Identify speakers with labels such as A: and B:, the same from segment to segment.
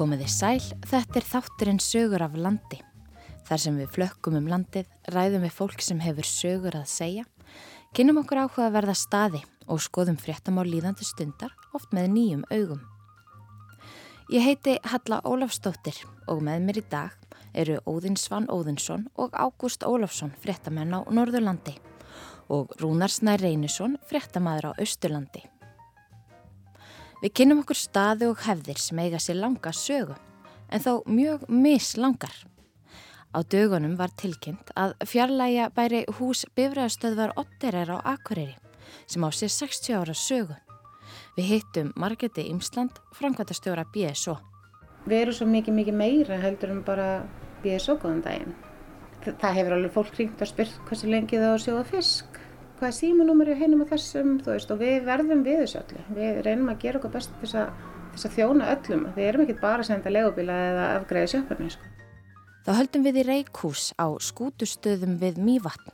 A: Komiði sæl, þetta er þátturinn sögur af landi. Þar sem við flökkum um landið, ræðum við fólk sem hefur sögur að segja, kynum okkur áhuga að verða staði og skoðum fréttamál líðandi stundar, oft með nýjum augum. Ég heiti Halla Ólafstóttir og með mér í dag eru Óðinn Svann Óðinsson og Ágúst Ólafsson, fréttamenn á Norðurlandi og Rúnar Snær Reynisson, fréttamaður á Östurlandi. Við kynum okkur staði og hefðir sem eiga sér langa sögu, en þó mjög mislangar. Á dögunum var tilkynnt að fjarlæga bæri hús bifræðastöðvar Otterer á Akureyri sem á sér 60 ára sögu. Við hittum Margeti Imsland, framkvæmtastjóra BSO.
B: Við erum svo mikið, mikið meira heldur en bara BSO góðan daginn. Það hefur alveg fólk ringt og spurt hversu lengi það á að sjóða fisk hvað er símanúmer í heinum og þessum veist, og við verðum við þessu öllu. Við reynum að gera okkur best til þess að þjóna öllum. Við erum ekki bara að senda legubíla eða afgreða sjöfnarni. Sko.
A: Þá höldum við í reikús á skútustöðum við Mývatn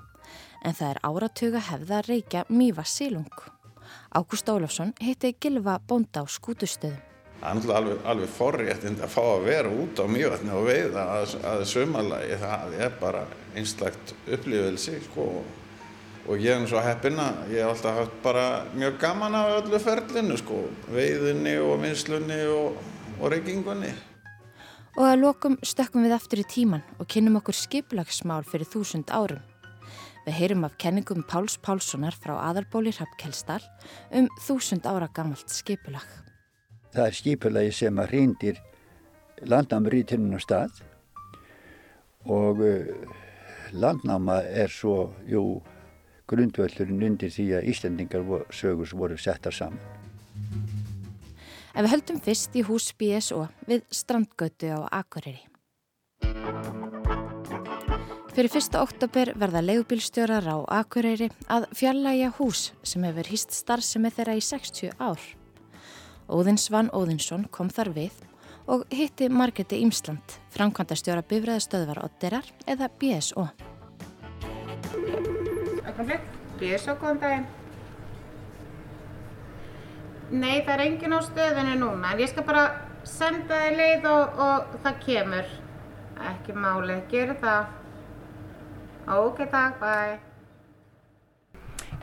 A: en það er áratuga hefða að reykja Mývassilung. Ágúst Ólafsson hitti Gilva Bónda á skútustöðum.
C: Það er alveg, alveg forréttind að fá að vera út á Mývatni og veiða að, að sömalagi það er bara einslagt upplýðvelsi sko og ég er nú svo heppin að ég hef alltaf haft bara mjög gaman af öllu ferlinu sko, veiðinni og vinslunni og, og reykingunni.
A: Og að lokum stökkum við aftur í tíman og kynum okkur skiplagsmál fyrir þúsund árum. Við heyrum af kenningum Páls Pálssonar frá aðalbóli Rappkjellstall um þúsund ára gammalt skipulag.
D: Það er skipulagi sem að reyndir landnáma rítinnum stað og uh, landnáma er svo, jú, grundvöldurinn undir því að Íslandingar sögus voru settar saman.
A: Ef við höldum fyrst í hús BSO við strandgötu á Akureyri. Fyrir fyrsta oktober verða leigubílstjórar á Akureyri að fjallæja hús sem hefur hýst starfsemi þeirra í 60 ár. Óðinsvann Óðinsson kom þar við og hitti Margeti Ímsland, framkvæmdastjóra bifræðastöðvar Otterar eða BSO.
B: Augnablik, BSO, góðan daginn. Nei, það er engin á stöðinu núna, en ég skal bara senda þið leið og, og það kemur. Ekki máli, gera það. Ok, takk, bye.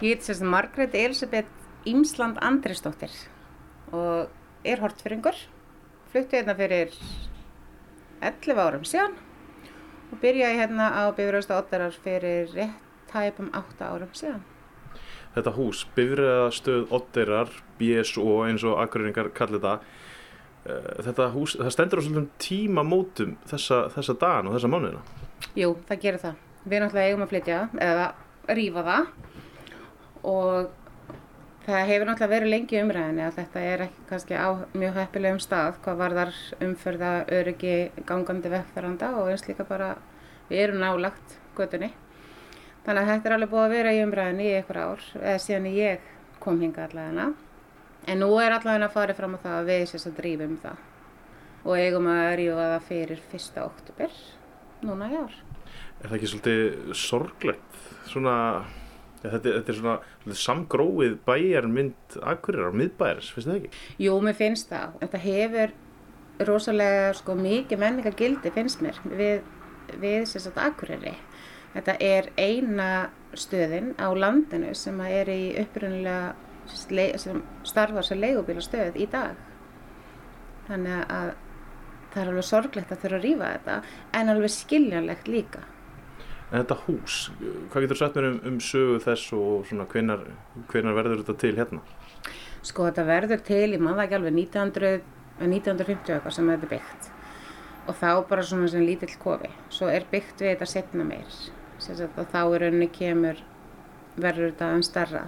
B: Ég heit sérst Margrét Elisabeth Ímsland Andrisdóttir og er hortfyringur. Fluttu hérna fyrir 11 árum síðan og byrjaði hérna á Bifröðsta Ottarar fyrir rétt tæpum 8 árum síðan.
E: Þetta hús, bifræðastöð Otterar, BSO eins og akkuringar kallir það, eh, þetta hús, það stendur á svolítið tíma mótum þessa, þessa dagan og þessa mánuðina?
B: Jú, það gerir það. Við alltaf eigum að flytja eða rýfa það og það hefur náttúrulega verið lengi umræðinni að þetta er ekki kannski á mjög heppilegum stað hvað varðar umförða öryggi gangandi vekkferðanda og eins líka bara við erum nálagt götunni. Þannig að þetta er alveg búið að vera í umræðinni í einhver ár, eða síðan ég kom hinga allavegna. En nú er allavegna að fara fram á það að við sérst að drífum það og eigum að rífa það fyrir fyrsta oktober, núna í ár.
E: Er það ekki svolítið sorglegt? Svona, ja, þetta, þetta er svona samgróið bæjarmynd akkurir á miðbæjars, finnst það ekki?
B: Jú, mér finnst það. Þetta hefur rosalega sko, mikið menningargildi, finnst mér, við, við sérst að akkuriri. Þetta er eina stöðin á landinu sem er í upprunnulega starfar sem leigubílastöð í dag. Þannig að það er alveg sorglegt að þurfa að rýfa þetta en alveg skiljanlegt líka.
E: En þetta hús, hvað getur sagt mér um, um sögu þess og svona hvenar, hvenar verður þetta til hérna?
B: Sko þetta verður til, ég maður ekki alveg 1900, 1950 eitthvað sem þetta er byggt og þá bara svona sem lítill kofi. Svo er byggt við þetta setna meir og þá er rauninni kemur verður þetta enn starra.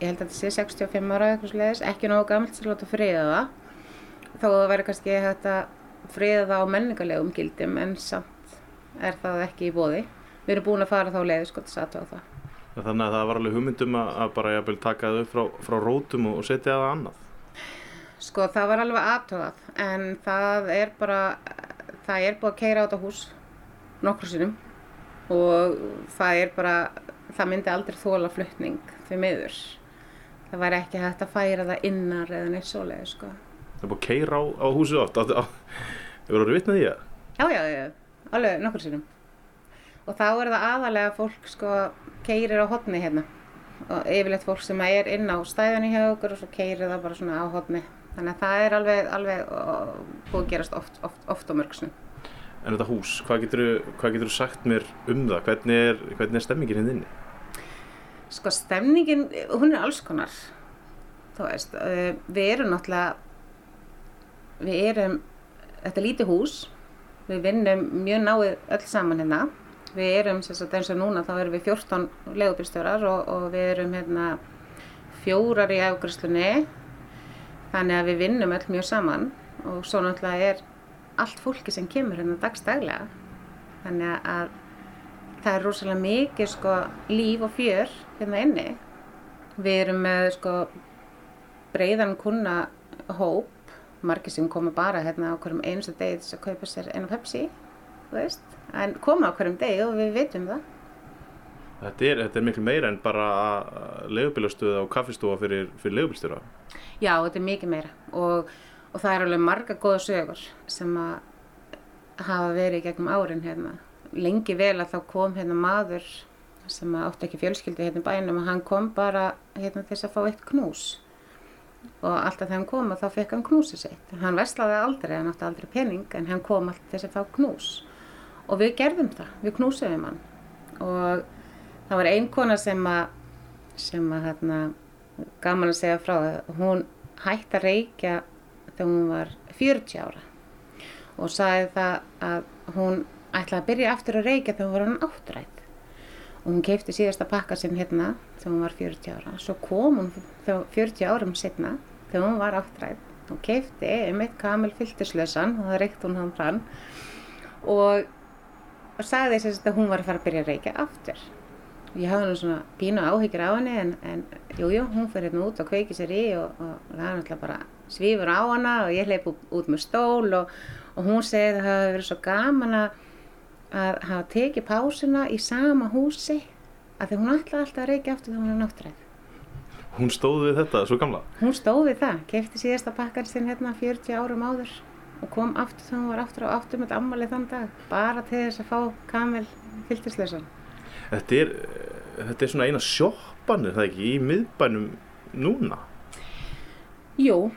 B: Ég held að þetta sé 65 ára eitthvað sliðis, ekki nógu gammalt til að láta friða það. Þó að það væri kannski hægt að friða það á menningarlegum gildum en samt er það ekki í bóði. Við erum búin að fara þá leiði sko til að aðtöða það.
E: Þannig að það var alveg hugmyndum að bara jafnvel taka það upp frá, frá rótum og setja það annað?
B: Sko það var alveg aðtöðað en það er bara, það er búið að keira á þetta hús nokkur sinnum og það er bara, það myndi aldrei þóla fluttning því miður. Það væri ekki hægt að færa það innar eða neitt svoleiði sko.
E: Það er búin að keira á, á húsið oft. Hefur þú vitnað í það?
B: Já, já, já, alveg nokkur sinnum. Og þá er það aðalega fólk sko keirir á hotni hérna. Og yfirleitt fólk sem er inn á stæðinni hjá okkur og svo keirir það bara svona á hotni. Þannig að það er alveg, alveg búið að gerast oft, oft, oft á mörgsnum.
E: En þetta hús, hvað getur þú sagt mér um það? Hvernig er, hvernig er stemmingin hérna inni?
B: Sko stemningin, hún er alls konar. Þú veist, uh, við erum náttúrulega, við erum, þetta er lítið hús, við vinnum mjög náið öll saman hérna. Við erum, sagt eins og núna, þá erum við 14 legubílstjórar og, og við erum hérna fjórar í afgriðslunni. Þannig að við vinnum öll mjög saman og svo náttúrulega er allt fólki sem kemur hérna dagstaglega. Þannig að það er rosalega mikið sko líf og fjör hérna inni. Við erum með sko breiðan kuna hóp, margir sem koma bara hérna á hverjum einustu degi þess að kaupa sér einu Pepsi, þú veist, en koma á hverjum degi og við veitum það.
E: Þetta er, þetta er miklu meira en bara legubílastöða og kaffistóa fyrir, fyrir legubílstjóra.
B: Já, þetta er mikið meira og, og það er alveg marga góða sögur sem að hafa verið gegnum árin hérna. Lengi vel að þá kom hérna maður sem átti ekki fjölskyldi hérna bænum og hann kom bara hérna þess að fá eitt knús og alltaf þegar hann kom þá fekk hann knúsið sitt. Hann veslaði aldrei, hann átti aldrei pening en hann kom alltaf þess að fá knús og við gerðum það, við knúsiðum hann og það var ein kona sem að, sem að hérna, gaman að segja frá það, hún hætti að reykja þegar hún var 40 ára. Og sagði það að hún ætlaði að byrja aftur að reykja þegar hún var hann áttrætt og hún keipti síðasta pakka sinn hérna þegar hún var 40 ára. Svo kom hún 40 árum setna þegar hún var áttrætt og keipti um eitt kamil fylgtislösan og það reykti hún hann fram og og sagði þess að hún var að fara að byrja að reykja aftur. Ég hafði nú svona pínu áhyggjur á henni en, jújú, jú, hún fyrir hérna út og kveiki sér í og, og það er náttúrulega bara svífur á hana og ég hleyp út, með stól og, og hún segi að það hafi verið svo gaman að, hafa tekið pásuna í sama húsi að því hún ætlaði alltaf að reykja aftur þegar hún er náttúræð.
E: Hún stóð við þetta svo gamla?
B: Hún stóð við það, kefti síðasta pakkar sinn hérna 40 árum áður og kom aftur þegar hún var aftur og aftur með ammalið þann dag bara til þess að fá kamel fylgtisleysan.
E: Þetta er, þetta er svona eina sjoppan er það ekki í miðbænum núna?
B: Jú,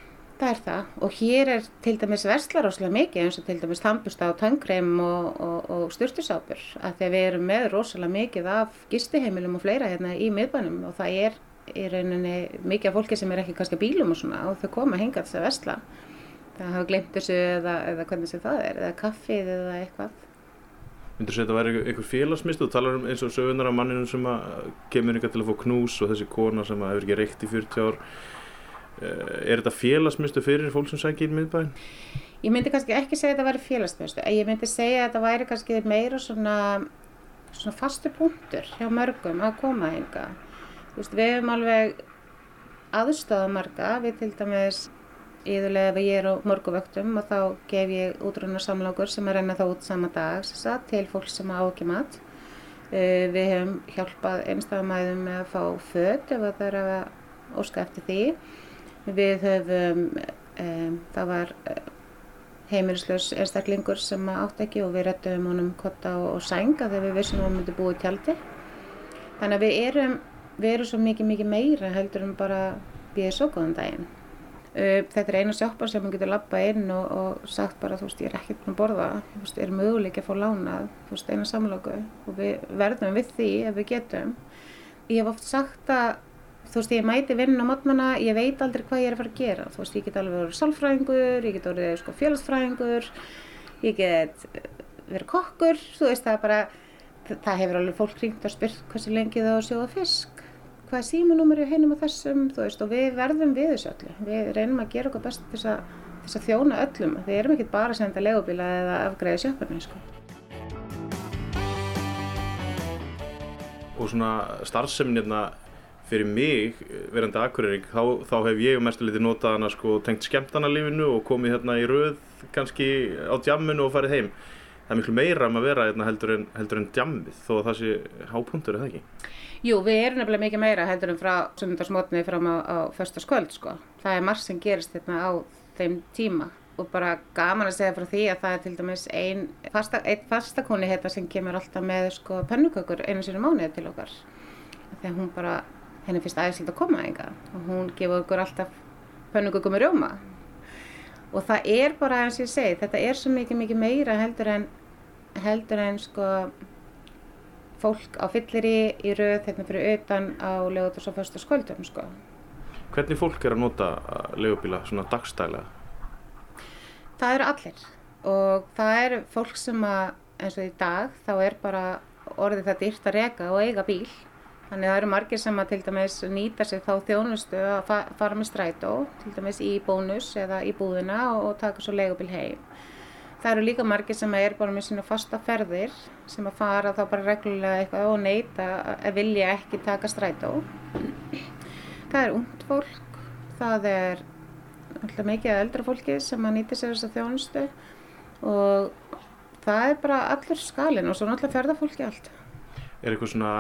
B: það er það og hér er til dæmis verslar áslega mikið eins og til dæmis tampust á tangreim og, og, og styrtusápur að því að við erum með rosalega mikið af gistiheimilum og fleira hérna í miðbænum og það er í rauninni mikið af fólki sem er ekki kannski bílum og svona og þau koma hingað þess að versla það hafa glemt þessu eða, eða hvernig sem það er, eða kaffið eða eitthvað.
E: Myndur þú að þetta væri einhver félagsmynd? Þú talar um eins og sögunar af manninu sem kemur ykkar til að fá knús og þessi kona sem hefur ekki reykt í 40 ár. Eh, er þetta félagsmyndu fyrir fólk sem sækir í miðbæn?
B: Ég myndi kannski ekki segja að þetta væri félagsmyndu. Ég myndi segja að þetta væri kannski meira svona, svona fastu punktur hjá mörgum að koma hinga. Við hefum alveg aðstofað marga. Við til dæmis Íðulega ef ég er á morguvöktum og þá gef ég útrunarsamlokur sem er renna þá út sama dag sagt, til fólk sem á ekki mat. Uh, við hefum hjálpað einstafamæðum með að fá född ef það er að óska eftir því. Við höfum, um, það var uh, heimilislaus einstaklingur sem átt ekki og við rettum honum kotta og, og sænga þegar við vissum að hann myndi búið tjaldi. Þannig að við erum, við erum svo mikið mikið meira heldur en bara erum svo góðan daginn. Uh, þetta er eina sjoppa sem maður getur lappað inn og, og sagt bara þú veist ég er ekkert búin að borða, þú veist er möguleik að fá lánað, þú veist eina samlóku og við verðum við því ef við getum. Ég hef oft sagt að þú veist ég mæti vinn á mótnana, ég veit aldrei hvað ég er að fara að gera, þú veist ég get alveg verið sálfræðingur, ég get verið sko, félagsfræðingur, ég get verið kokkur, þú veist það bara, það hefur alveg fólk ringt og spurt hversu lengi það á að sjóða fisk hvað er símanúmer í heinum og þessum veist, og við verðum við þessu öllu. Við reynum að gera okkur best þess að, til að þjóna öllum, við erum ekki bara að senda legubíla eða afgræði sjöfnum sko.
E: Og svona starfseminirna fyrir mig, verandi akkurýring þá, þá hef ég mestu litið notað hana sko, tengt skemmtanalífinu og komið hérna í röð kannski á djamminu og farið heim það er miklu meira um að vera hérna heldur en, en djammið þó að það sé hápuntur, er það ekki?
B: Jú, við erum nefnilega mikið meira heldur en frá sundarsmotnið fram á, á förstaskvöld sko. Það er margt sem gerist hérna á þeim tíma og bara gaman að segja frá því að það er til dæmis ein, fasta, ein fastakoni hérna sem kemur alltaf með sko pennukökur einu sinni mánuði til okkar þegar hún bara, henni finnst aðeinslega að koma enga og hún gefur okkur alltaf pennukökur með rjóma. Og það er bara eins og ég segi þetta er svo mikið mikið meira heldur en heldur en sko fólk á fyllir í, í röð hérna fyrir utan á og svo fyrst á skvöldum sko.
E: Hvernig fólk er að nota legubíla svona dagstælega?
B: Það eru allir. Og það eru fólk sem að eins og í dag þá er bara orðið það dýrt að reka og eiga bíl þannig það eru margir sem að til dæmis nýta sig þá þjónustu að fa fara með strætó til dæmis í bónus eða í búðina og, og taka svo legubíl heim Það eru líka margir sem er bara með svona fasta ferðir sem að fara þá bara reglulega eitthvað og neyta að vilja ekki taka strætó Það er ungt fólk, það er alltaf mikið eldra fólki sem að nýti sér þessa þjónustu og það er bara allur skalin og svo náttúrulega ferða fólki allt.
E: Er eitthvað svona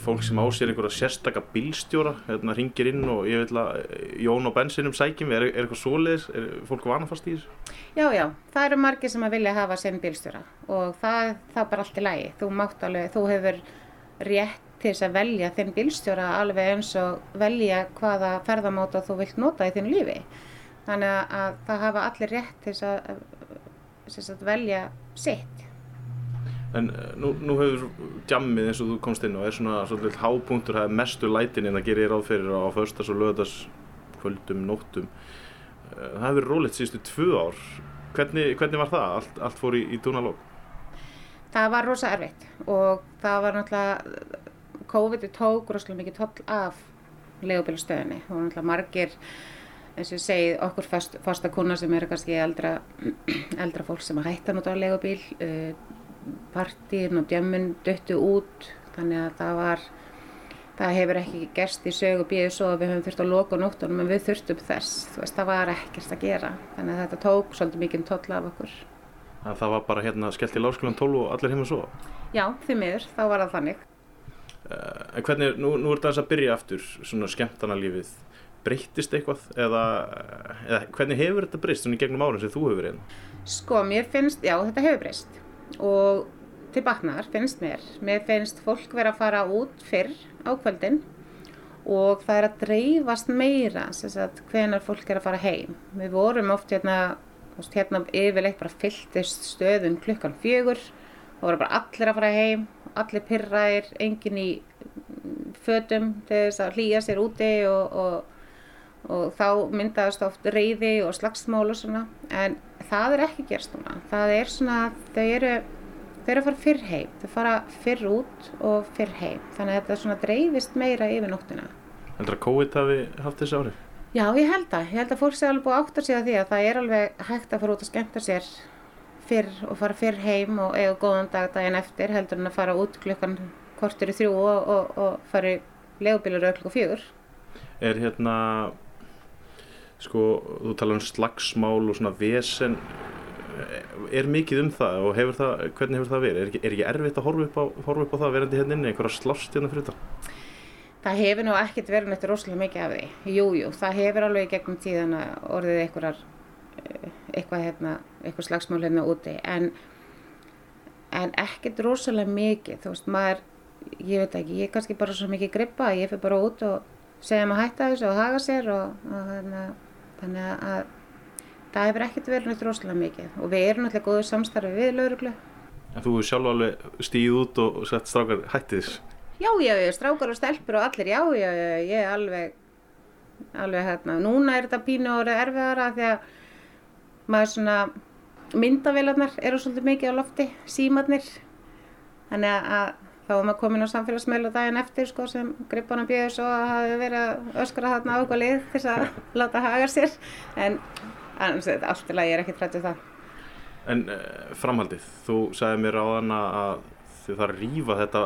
E: fólk sem ásér einhverja sérstakka bílstjóra, hérna ringir inn og ég vil að Jón og Bensinum sækjum, er, er eitthvað svoleiðis, er fólk vanafast í þessu?
B: Já, já, það eru margir sem að vilja hafa sinn bílstjóra og það, það er bara allt í lagi. Þú mátt alveg, þú hefur rétt til þess að velja þinn bílstjóra alveg eins og velja hvaða ferðamáta þú vilt nota í þínu lífi. Þannig að það hafa allir rétt til þess að velja sitt.
E: En nú, nú hefur djammið eins og þú komst inn og er svona svolítið hápunktur, það er mestu lætin en það gerir ráð fyrir á förstas og löðas kvöldum, nóttum. Það hefur rólegt síðustu tvö ár. Hvernig, hvernig var það? Allt, allt fór í, í dúnalóg?
B: Það var rosa erfitt og það var náttúrulega COVID tók rosalega mikið toll af legubílastöðinni og náttúrulega margir eins og ég segi okkur fast, fasta kuna sem eru kannski eldra, eldra fólk sem að hætta náttúrulega legubíl uh, partíin og djömmun döttu út þannig að það var það hefur ekki gerst í sögu bíðu svo að við höfum þurft að loka nóttunum en við þurftum þess, þú veist það var ekkert að gera. Þannig að þetta tók svolítið mikið toll af okkur.
E: Að Það var bara hérna skellt í láskólan 12 og allir heim og svo?
B: Já, því miður, þá var það þannig.
E: Uh, en hvernig, nú, nú er það að byrja aftur svona skemmtana lífið breyttist eitthvað? Eða, eða hvernig hefur þetta breyst svona í gegnum árin sem þú hefur verið?
B: Sko, mér finnst, já þetta hefur breyst og til baknar finnst mér. Mér finnst fólk vera að fara út fyrr á kvöldin og það er að dreifast meira sagt, hvenar fólk er að fara heim. Við vorum oft hérna, hérna yfirleitt bara fylltist stöðum klukkan fjögur. Og voru bara allir að fara heim allir pyrraðir, engin í fötum til þess að hlýja sér úti og, og, og þá myndaðast oft reyði og slagsmál og svona. En það er ekki gerst núna. Það er svona, þau eru þau eru að fara fyrr heim, þau fara fyrr út og fyrr heim, þannig að þetta svona dreifist meira yfir nóttina.
E: Heldur að COVID hafi haft þessi árið?
B: Já, ég held að, ég held að fólk sé alveg búið átt að segja því að það er alveg hægt að fara út að skemmta sér fyrr og fara fyrr heim og eiga góðan dag daginn eftir heldur en að fara út klukkan kortur í þrjú og, og, og fara í legubílar klukkan fjögur.
E: Er hérna, sko, þú tala um slagsmál og svona vesen, er mikið um það og hefur það, hvernig hefur það verið? Er ekki, er ekki erfitt að horfa upp á, horfa upp á það verandi hérna inni, einhverja slást hérna fyrir þetta?
B: Það hefur nú ekkert verið nættur rosalega mikið af því. Jújú, jú, það hefur alveg gegnum tíðan orðið einhverjar eitthvað, hérna, eitthvað slagsmál hérna úti en, en ekkert rosalega mikið þú veist maður, ég veit ekki, ég er kannski bara svo mikið grippa, ég fyrir bara út og segja maður hætta þessu og haga sér og, og hérna, þannig að það hefur ekkert verið náttúrulega rosalega mikið. Og við erum náttúrulega góðu samstarfi við lauruglu
E: En þú hefur sjálf alveg stíð út og sett strákar hættið þess?
B: Já, já, strákar og stelpur og allir, já, já, já, ég er alveg alveg hérna, núna er þetta pínu orðið erfiðara því að maður svona myndavélarnar eru svolítið mikið á lofti, símarnir. Þannig að þá var maður komin á samfélagsmeila daginn eftir sko sem grippanum bjöður svo að hafi verið að öskra þarna á eitthvað lið til að láta haga sér. En allt í lagi er ekki trættið það.
E: En uh, framhaldið, þú sagði mér á þann að þið þarf að rýfa þetta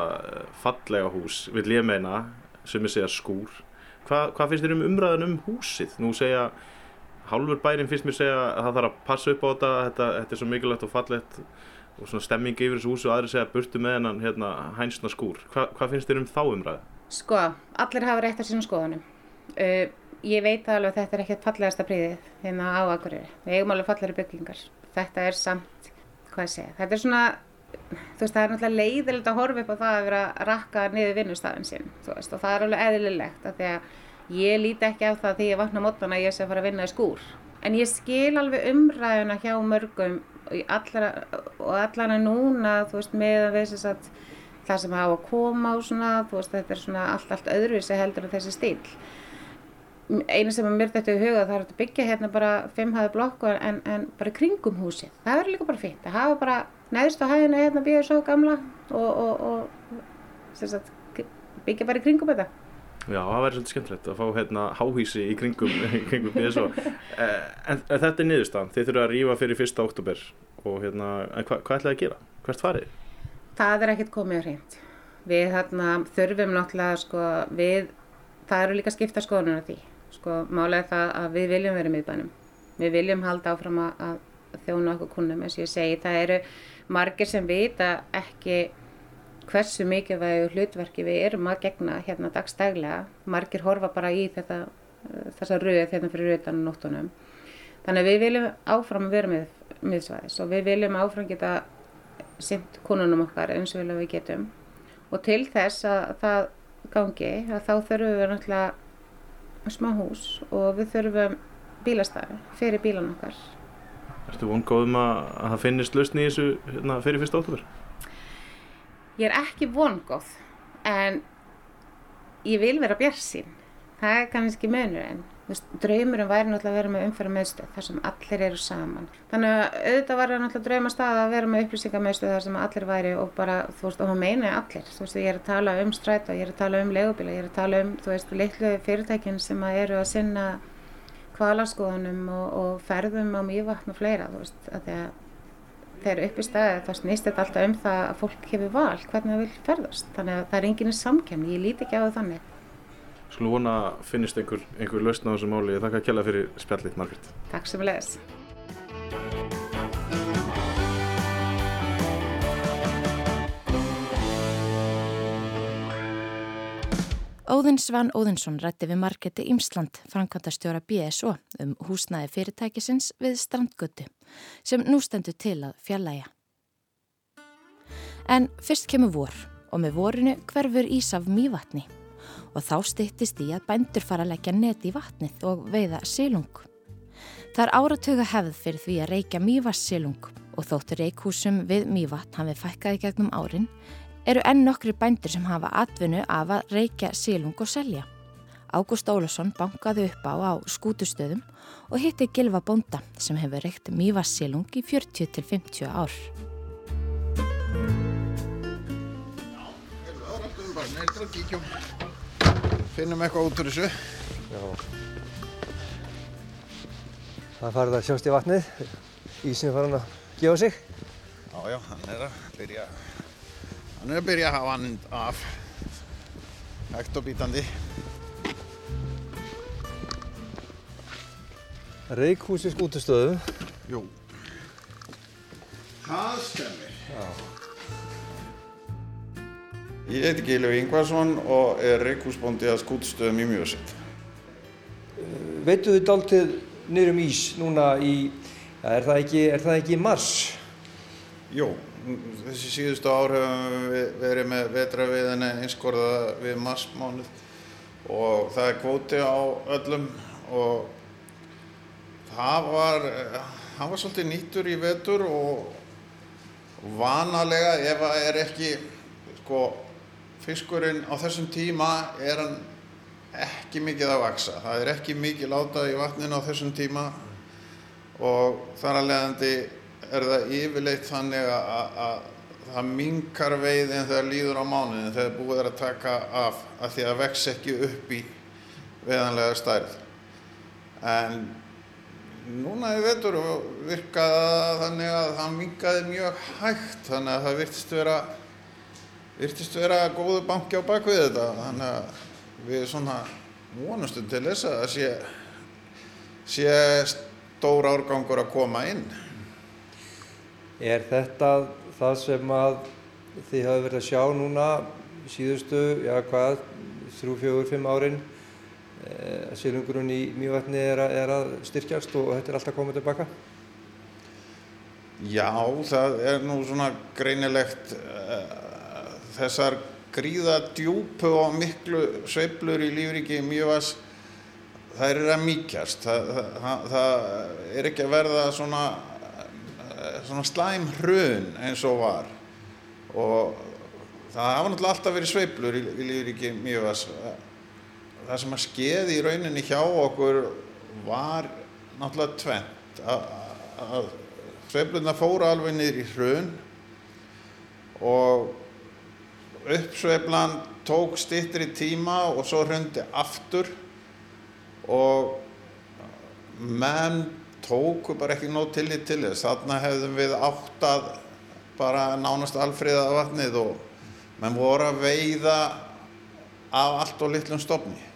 E: fallega hús, vil ég meina sem ég segja skúr. Hva, hvað finnst þér um umræðan um húsið? Nú segja hálfur bærin finnst mér segja að það þarf að passa upp á þetta, þetta, þetta er svo mikilvægt og fallegt og svona stemmingi yfir þessu húsu og aðri segja burtu með hennan hérna, hænsna skúr. Hva, hvað finnst þér um þá umræðu?
B: Sko, allir hafa rétt að sína skoðanum. Uh, ég veit alveg að þetta er ekkert fallegasta príðið hérna á Akureyri. Við eigum alveg fallegri byggingar. Þetta er samt, hvað ég segja, þetta er svona, þú veist, það er náttúrulega leiðilegt að horfa upp á það að vera að rakka niður vinnustafin sinn, þú veist, og það er alveg eðlilegt að því að ég líti ekki á það því ég vakna mótana ég sé að fara að vinna í skúr. En ég skil alveg umræðuna hjá mörgum allra, og allan að núna, þú veist, með að þess að það sem hafa að koma og svona, þú veist, þetta er svona allt, allt öðruvísi heldur en þessi stíl eina sem að mér þetta í huga það er að byggja hérna bara fimmhæðu blokku en, en bara kringum húsið. Það verður líka bara fint, það hafa bara neðst á hæðina hérna býðið svo gamla og, og, og sagt, byggja bara kringum þetta
E: Já, það verður svolítið skemmtilegt að fá hérna háhísi í kringum, kringum svo eh, en, en þetta er niðurstaðan, þið þurfum að rýfa fyrir fyrsta oktober og hérna, en hva, hvað ætlaði að gera? Hvert farið?
B: Það er ekkert komið að hreint við hérna, þurfum náttúrulega sko, við, það eru líka skipta skoðunar af því Sko, málega það að við viljum vera miðbænum. Við viljum halda áfram að þjóna okkur kunnum, eins og ég segi. Það eru margir sem vita ekki hversu mikið hlutverki við erum að gegna hérna dagstæglega. Margir horfa bara í þetta, þessa rauð hérna fyrir rauðan og nóttunum. Þannig að við viljum áfram að vera með, miðsvæðis og við viljum áfram geta synd kunnunum okkar eins og við getum. Og til þess að það gangi, að þá þurfum við náttúrulega smá hús og við þurfum bílastæði fyrir bílan okkar.
E: Erstu vongóðum að það finnist lausni í þessu hérna, fyrir fyrsta óttúber?
B: Ég er ekki vongóð en ég vil vera björnsinn. Það er kannski munur en draumurum væri náttúrulega að vera með umfæra meðstöð þar sem allir eru saman. Þannig að auðvitað var það náttúrulega draumastað að vera með upplýsingameðstöð þar sem allir væri og bara, þú veist, og það meina allir. Þú veist, ég er að tala um stræta, ég er að tala um legubíla, ég er að tala um, þú veist, litlu fyrirtækin sem að eru að sinna kvalarskoðunum og, og ferðum á mývatn og fleira, þú veist, að þegar upp í staði þá snýst þetta alltaf um það að fólk hefur val hvernig það vil ferðast. Þannig að það er enginn samkemni, ég líti ekki á það þannig.
E: Skulum vona að finnist einhver, einhver lausn á þessu máli. Ég þakka að kella fyrir spjallið, Margrit.
B: Takk sem leðis.
A: Óðinn Svan Óðinsson rætti við Margeti Ímsland, framkvæmtastjóra BSO, um húsnæði fyrirtækisins við strandgötu, sem nú stendur til að fjallæja. En fyrst kemur vor og með vorinu hverfur ís af mývatni og þá styttist í að bændur fara að leggja neti í vatnið og veiða silung. Það er áratöga hefð fyrir því að reykja mývassilung og þóttur reikhúsum við mývatn hafið fækkaði gegnum árin eru enn nokkri bændur sem hafa atvinnu af að reykja silung og selja. Ágúst Ólason bankaði upp á á skútustöðum og hitti Gilva Bonda sem hefur reykt mývassilung í 40-50 ár.
C: Finnum eitthvað út úr þessu. Já.
F: Það farið að sjást í vatnið, ísinn farin að gefa sig.
C: Já, já, hann er að byrja, hann er að byrja að hafa hann af, hægt og bítandi.
F: Reikhúsi skútustöðu.
C: Jú, það stemmir. Já. Ég heiti Gílu Ingvarsson og er reykúsbóndi að skútstöðum í Mjösund.
F: Veitu þið dáltið niður um ís núna í, er, það ekki, er það ekki mars?
C: Jú, þessi síðustu ár hefum við verið með vetraviðinni einskorða við marsmánuð og það er kvóti á öllum og það var, það var svolítið nýttur í vetur og vanalega ef það er ekki sko fiskurinn á þessum tíma er hann ekki mikið að vaksa. Það er ekki mikið látað í vatninu á þessum tíma og þar að leiðandi er það yfirleitt þannig að, að það minkar veiðin þegar líður á mánuðin þegar búið er að taka af að því að vex ekki upp í veðanlega stærð. En núna í vetur virkaði þannig að það minkaði mjög hægt þannig að það virtist vera virtist vera góðu banki á bakvið þetta þannig að við svona vonustum til þess að það sé, sé stór árgangur að koma inn.
F: Er þetta það sem að þið hafi verið að sjá núna síðustu, já hvað, þrjú, fjögur, fimm árin silungurinn í Mývatni er, er að styrkjast og þetta er alltaf komið tilbaka?
C: Já, það er nú svona greinilegt uh, þessar gríða djúpu og miklu sveiflur í lífríki Mývas það er að mýkjast. Það, það, það er ekki að verða svona, eh, svona slæm hrun eins og var. Og það hafa náttúrulega alltaf verið sveiflur í, í lífríki Mývas það sem að skeði í rauninni hjá okkur var náttúrulega tvent að, sveiflurna fóru alveg niður í hrun og uppsveiflan tók stittri tíma og svo hrundi aftur og menn tóku bara ekki nóg tillit til þess. Þarna hefðum við átt að bara nánast alfriða vatnið og menn voru að veiða af allt og litlum stofni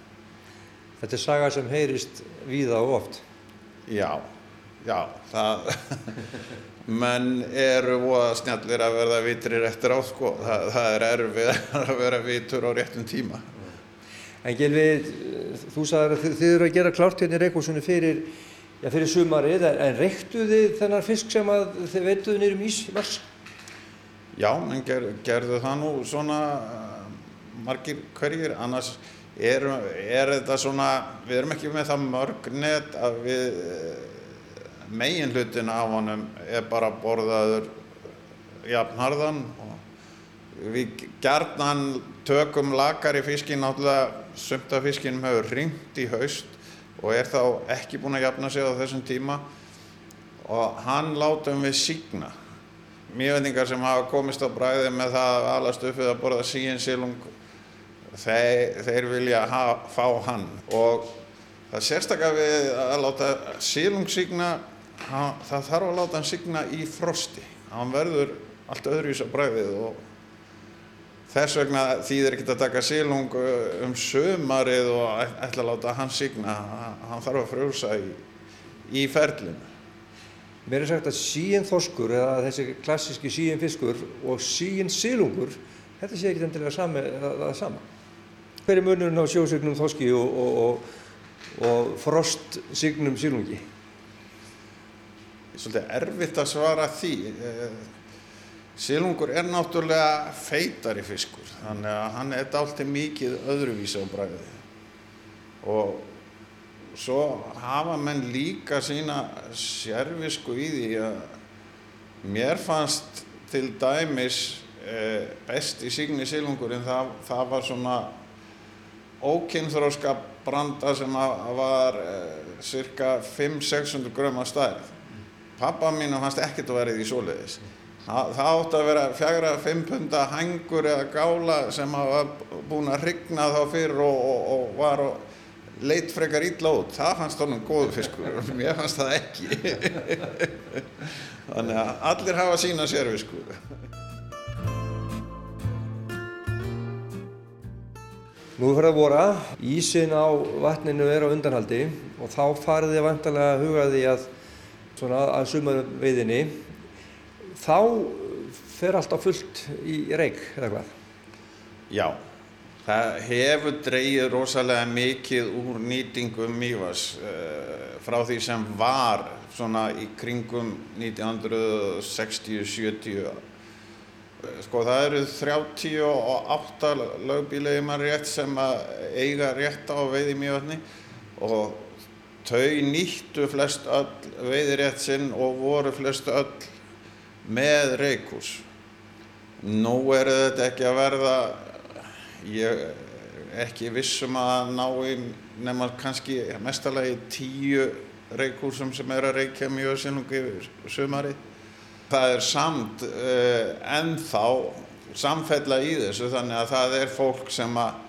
F: Þetta er saga sem heyrist víða og oft.
C: Já, já, það, menn eru voða snjallir að verða vitrir eftir á, sko, það, það er erfið að vera vitur á réttum tíma.
F: En Gilvi, þú sagðir að þið, eru að gera klárt hérna í Reykjavíksunni fyrir, já, fyrir sumarið, en, en reyktu þið þennan fisk sem að þið veituðu niður um ís í mars?
C: Já, menn ger, gerðu það nú svona uh, margir hverjir, annars er, er þetta svona, við erum ekki með það mörg net að við megin hlutin af honum er bara borðaður jafnharðan og við gjarnan tökum lakar í fiskin, náttúrulega sumt af fiskinum hefur ringt í haust og er þá ekki búin að jafna sig á þessum tíma. Og hann látum við sígna mjögvendingar sem hafa komist á bræði með það að alast uppið að borða síin silung þeir, þeir vilja hafa, fá hann og það sérstaklega við að láta silung sígna það þarf að láta hann sígna í frosti. Hann verður allt öðruvís á bræðið og þess vegna þýðir ekki að taka silung um sömarið og ætla að láta hann sígna hann þarf að frjósa í, í ferlinu.
F: Mér er sagt að síin þorskur, eða þessi klassíski síin fiskur og síin silungur, þetta sé ekki endilega sami, það, það sama. Hver er munurinn á sjósignum þorski og, og, og, og frostsignum silungi?
C: Svolítið erfitt að svara því. Silungur er náttúrulega feitari fiskur, þannig að hann er dálítið mikið öðruvísi á bræðið. Og svo hafa menn líka sína sérvisku í því að mér fannst til dæmis eh, best í signi silungurinn það, það var svona ókynþróska branda sem var eh, cirka 500-600 grömm að stærð. Pappa mínu fannst ekkert að vera í því svoleiðis. Það, það átti að vera fjagra fimm punda hengur eða gála sem var búin að hrigna þá fyrir og, og, og var og leitt frekar ítla út, það fannst honum góðu fiskur mér fannst það ekki þannig að allir hafa sína sérfisku
F: Nú fyrir að vora, ísin á vatninu er á undanhaldi og þá farið þið vantarlega að huga því að að sumarveiðinni. Þá fer allt á fullt í reik eða hvað?
C: Já, það hefur dreyið rosalega mikið úr nýtingum mývas uh, frá því sem var í kringum 1960-70 Sko það eru 38 lögbílegi mann rétt sem eiga rétt á veiði mjögvarni og þau nýttu flest öll veiðirétt sinn og voru flest öll með reikús. Nú er þetta ekki að verða, ég ekki vissum að ná í nema kannski mestalagi tíu reikúsum sem er að reykja mjög sinnungi sumarið. Það er samt uh, ennþá samfella í þessu þannig að það er fólk sem að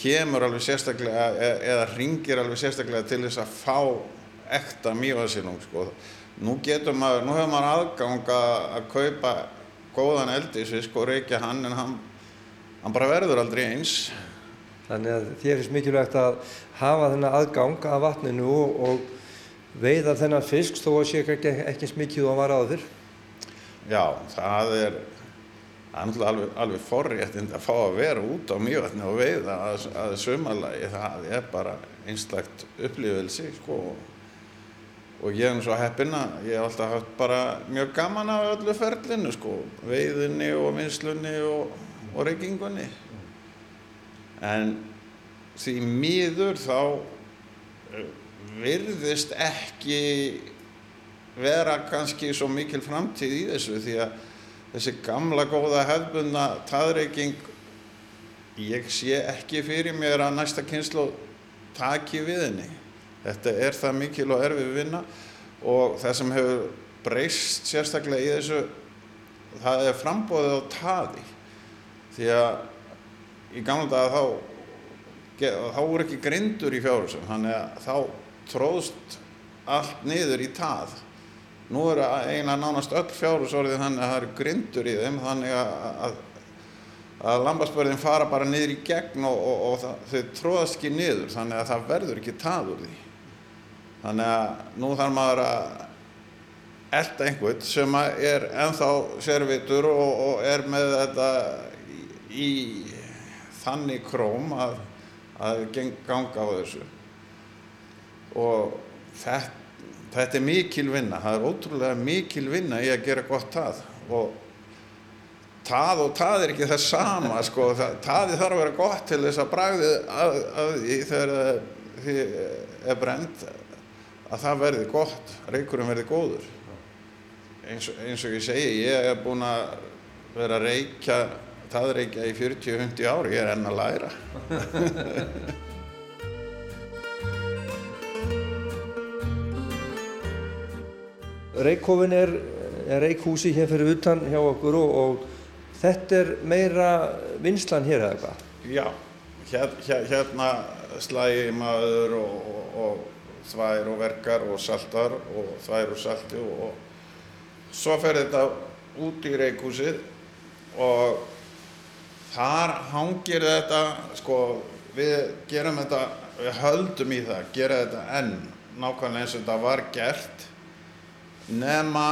C: kemur alveg sérstaklega e eða ringir alveg sérstaklega til þess að fá ekta mývasilung sko. Nú getur maður, nú hefur maður aðgang að kaupa góðan eldisfisk og reykja hann en hann, hann bara verður aldrei eins.
F: Þannig að þér finnst mikilvægt að hafa þennan aðgang að vatninu og, og veiða þennan fisk þó að sé ekki, ekki eins mikið og hann var áður.
C: Já, það er, alveg, alveg forréttind að fá að vera út á mjögatni og veiða að, að sumarlagi. Það er bara einslagt upplifilsi sko. Og ég er nú svo heppinn að ég hef alltaf haft bara mjög gaman af öllu ferlinu sko. Veiðinni og vinslunni og, og reykingunni en því miður þá virðist ekki vera kannski svo mikil framtíð í þessu því að þessi gamla góða hefbundna taðreiking ég sé ekki fyrir mér að næsta kynslu taki við henni. Þetta er það mikil og erfið vinna og það sem hefur breyst sérstaklega í þessu það er frambóðið á taði. Því að í gamla daga þá þá voru ekki grindur í fjárhúsum þannig að þá tróðst allt niður í tað nú eru eiginlega nánast öll fjárhúsorðið þannig að það eru grindur í þeim þannig að, að, að lambaspörðin fara bara niður í gegn og, og, og það, þau tróðast ekki niður þannig að það verður ekki tað úr því. Þannig að nú þarf maður að elda einhvern sem er ennþá servitur og, og er með þetta í, í þannig króm að að ganga á þessu. Og þetta, þetta er mikil vinna. Það er ótrúlega mikil vinna í að gera gott tað. Og tað og tað er ekki það sama sko, taði þarf að vera gott til þess að því þegar því er brend að það verði gott reykurum verði góður. Eins, eins og ég segi ég er búin að vera að reykja taðreikja í 40-50 ári, ég er enn að læra.
F: Reikhófin er, er reikhúsi hér fyrir utan hjá okkur og, og þetta er meira vinslan hér eða hvað?
C: Já, hér, hér, hérna slægi maður og, og, og þvær og verkar og saltar og þvær og salti og svo fer þetta út í reikhúsið og þar hangir þetta, sko, við gerum þetta, við höldum í það, gera þetta enn nákvæmlega eins og þetta var gert nema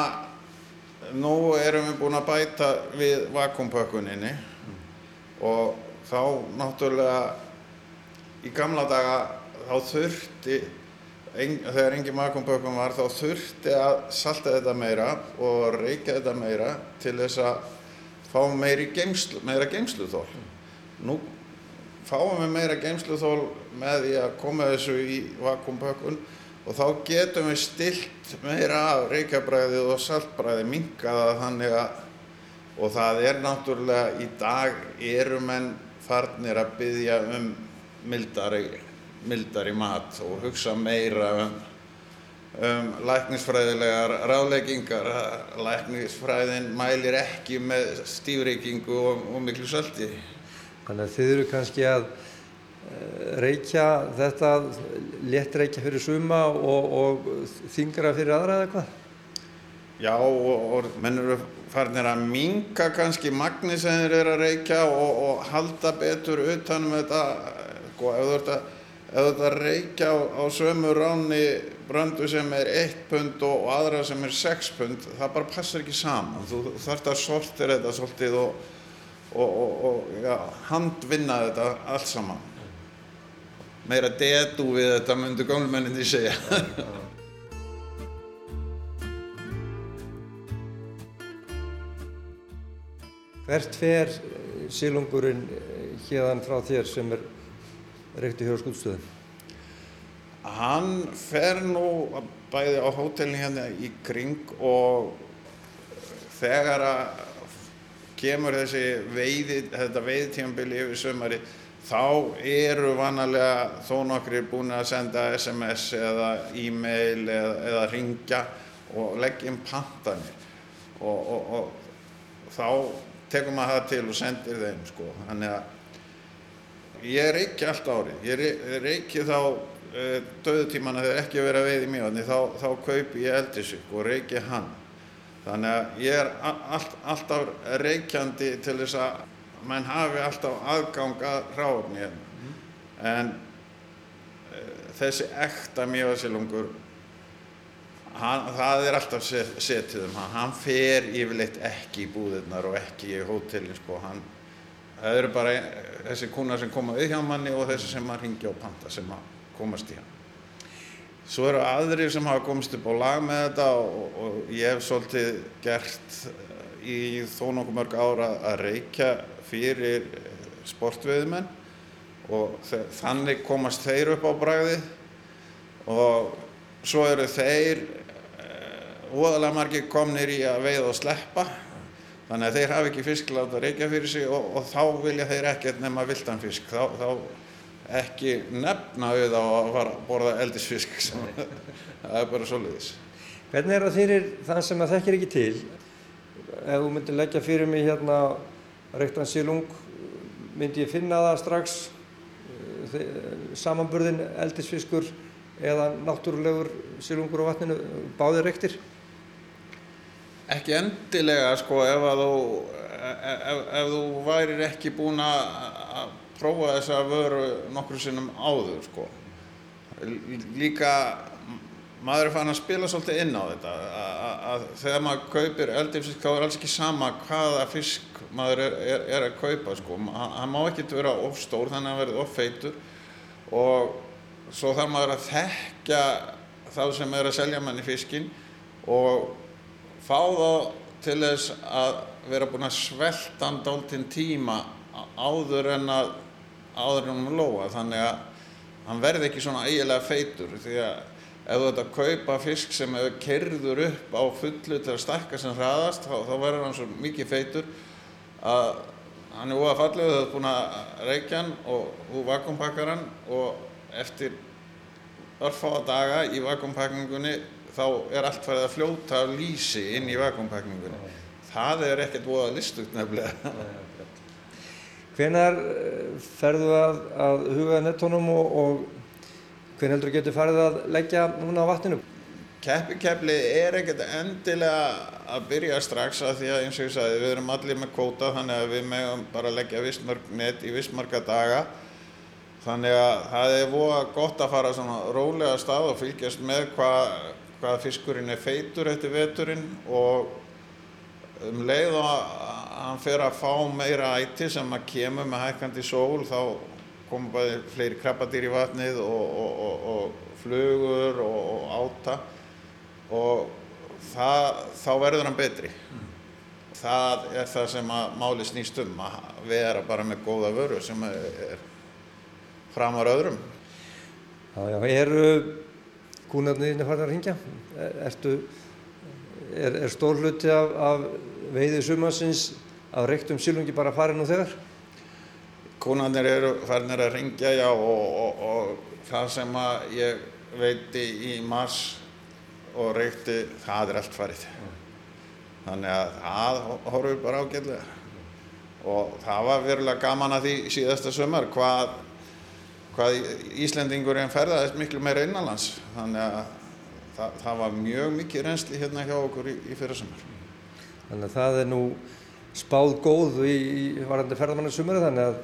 C: nú erum við búin að bæta við vakuumpökkuninni mm. og þá náttúrulega í gamla daga þá þurfti ein, þegar engin vakuumpökkun var þá þurfti að salta þetta meira og reykja þetta meira til þess að fá geimslu, meira geimsluþól nú fáum við meira geimsluþól með því að koma þessu í vakuumpökkun og þá getum við stilt meira af reykjabræðið og saltbræðið minkaða þannig að og það er náttúrulega í dag eru menn farnir að byggja um mildari, mildari mat og hugsa meira um, um læknisfræðilegar ráðleggingar. Læknisfræðin mælir ekki með stífreykingu og, og miklu salti.
F: Þannig að þið eru kannski að reykja þetta létt reykja fyrir suma og, og þingra fyrir aðra eða hvað?
C: Já og, og menn eru farinir að minga kannski magni sem þeir eru að reykja og, og halda betur utanum þetta. Sko, ef þú ert að, ert að reykja á, á sömu ráni bröndu sem er 1 pund og aðra sem er 6 pund það bara passar ekki saman. Þú þarfst að sortir þetta svolítið og já, handvinna þetta allt saman meira dedu við þetta myndu gónlumenninni segja.
F: Hvert fer sílungurinn hérðan frá þér sem er reykti hér á skútstöðum?
C: Hann fer nú bæði á hótelni hérna í kring og þegar að kemur þessi veiði, þetta veiðtímanbili yfir sömari þá eru vanalega þó nokkri búin að senda SMS eða e-mail eða, eða ringja og leggja inn pantanir og, og, og þá tekum maður það til og sendir þeim sko. Þannig að ég reiki allt árið, ég reiki þá e, döðutímana þegar ekki verið að veið í mjög, þá, þá kaupi ég eldisík og reiki hann. Þannig að ég er allt, alltaf reikjandi til þess að menn hafi alltaf aðgang að ráfni hérna. Mm. En e, þessi ekta mjöðsilungur, hann, það er alltaf set- setið um hann, hann fer yfirleitt ekki í búðirnar og ekki í hótelin sko, hann, það eru bara þessi kúnar sem koma við hjá manni og þessi sem maður ringja og panta sem komast í hann. Svo eru aðrir sem hafa komist upp á lag með þetta og, og ég hef svolítið gert eh, í þó nokkuð mörg ára að reykja fyrir eh, sportveiðmenn og þannig komast þeir upp á bragðið. Og svo eru þeir óðalega margir komnir í að veiða og sleppa. Þannig að þeir hafa ekki fisk láta reykja fyrir sig og, og þá vilja þeir ekkert nema viltan fisk. Þá, þá ekki nefna á að fara að borða eldisfisk. Það er bara svoleiðis.
F: Hvernig er það fyrir þann sem að þekkir ekki til? Ef þú myndir leggja fyrir mig hérna reyktan sílung, myndi ég finna það strax eh, samanburðin eldisfiskur eða náttúrulegur sílungur á vatninu, báðir reyktir?
C: Ekki endilega sko ef að þú ef, ef, ef þú værir ekki búin að að prófa þessa vöru nokkru sinnum áður sko. Líka maður er fann að spila svolítið inn á þetta að, þegar maður kaupir eldiffisk þá er alls ekki sama hvaða fisk maður er, er, er að kaupa sko. Hann, hann má ekki vera of stór þannig að hann verði of feitur og svo þarf maður að þekkja þá sem er að selja manni fiskinn og fá þá til þess að vera búin að svelta hann dálítinn tíma áður en að áður en um lóa þannig að hann verði ekki svona eiginlega feitur því að ef þú ert að kaupa fisk sem hefur kerður upp á fullu til að stækka sem hraðast þá, þá verður hann svo mikið feitur að hann er óa fallið þú ert búin að reykja hann og þú vakuumpakkar hann og eftir örfáa daga í vakuumpakningunni þá er allt farið að fljóta af lýsi inn í vakuumpakningunni. Það er ekkert voða listugt nefnilega.
F: Hvenar ferðu að, að huga nettónum og, og hven heldur getur farið að leggja núna á vatninu?
C: Keppikepli er ekkert endilega að byrja strax að því að eins og ég sagði við erum allir með kvóta þannig að við megum bara leggja vistmörg net í vistmarga daga. Þannig að það er voða gott að fara svona rólega stað og fylgjast með hvað, hvað fiskurinn er feitur eftir veturinn og um leið og að hann fer að fá meira æti sem að kemur með hækkandi sól þá koma bæði fleiri krabbadýr í vatnið og, og, og, og flugur og, og áta og það, þá verður hann betri. Það er það sem að máli snýst um að vera bara með góða vöru sem er framar öðrum.
F: Já, já, eru kúnarnir farin að ringja? Er, er, er stór hluti af, af veiði sumansins af reyktum sílungi bara farin nú þegar?
C: Kúnarnir eru farinir að ringja, já, og, og, og það sem að ég veiti í mars og reykti, það er allt farið. Þannig að það horfur bara ágætlega. Og það var verulega gaman að því síðasta sömur hvað, hvað Íslendingurinn ferðaðist miklu meira innanlands. Þannig að það, það var mjög mikið reynsli hérna hjá okkur í, í fyrir sömur.
F: Þannig að það er nú spáð góð í, í varandi ferðamannasumari þannig að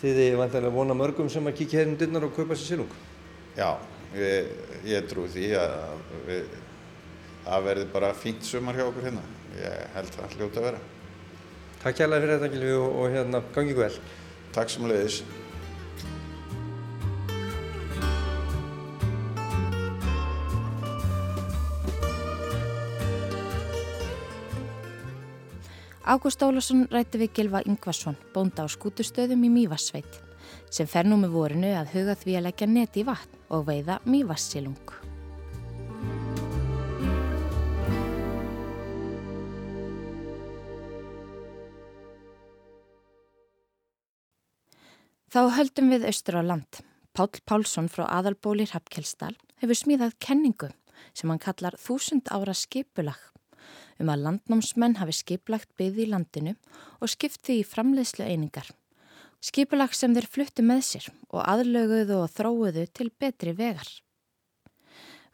F: þið er vantilega vona mörgum sem að kíkja hérna dyrnar og kaupa sér sílung.
C: Já, við, ég trú því að það verði bara fínt sumar hjá okkur hérna. Ég held það hljóta að vera.
F: Takk kærlega fyrir þetta Gilvi og, og hérna gangi vel.
C: Takk sem leiðis.
A: Ágúst Ólafsson rætti við Gilva Ingvarsson, bónda á skútustöðum í Mývassveit, sem fer nú með vorinu að huga því að leggja neti í vatn og veiða Mývassilung. Þá höldum við austur á land. Páll Pálsson frá aðalbóli Hrafkjelsdal hefur smíðað kenningu sem hann kallar þúsund ára skipulag um að landnámsmenn hafi skiplagt byggði í landinu og skipti í framleiðslu einingar. Skipulag sem þeir fluttu með sér og aðlöguðu og þróuðu til betri vegar.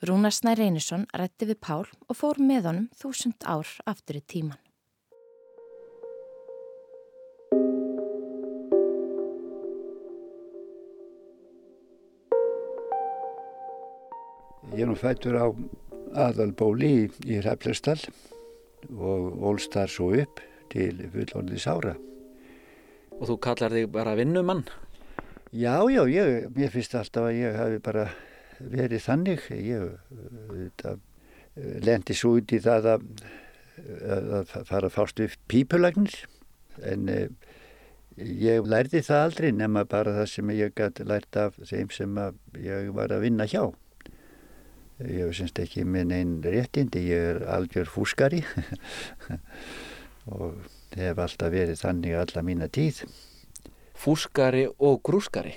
A: Rúnar Snær Reynisson rætti við Pál og fór með honum þúsund ár aftur í tíman.
D: Ég er nú fættur á aðalbóli í, í Hraflestall og ólst þar svo upp til fullorðis ára.
G: Og þú kallar þig bara vinnumann?
D: Já, já, ég, mér finnst alltaf að ég hafi bara verið þannig. Ég þetta, lendi svo út í það að, að fara fást upp pípulagnir en ég lærði það aldrei nema bara það sem ég gæti lært af þeim sem ég var að vinna hjá. Ég finnst ekki með neinn réttindi, ég er algjör fúskari og hef alltaf verið þannig alla mína tíð.
G: Fúskari og grúskari?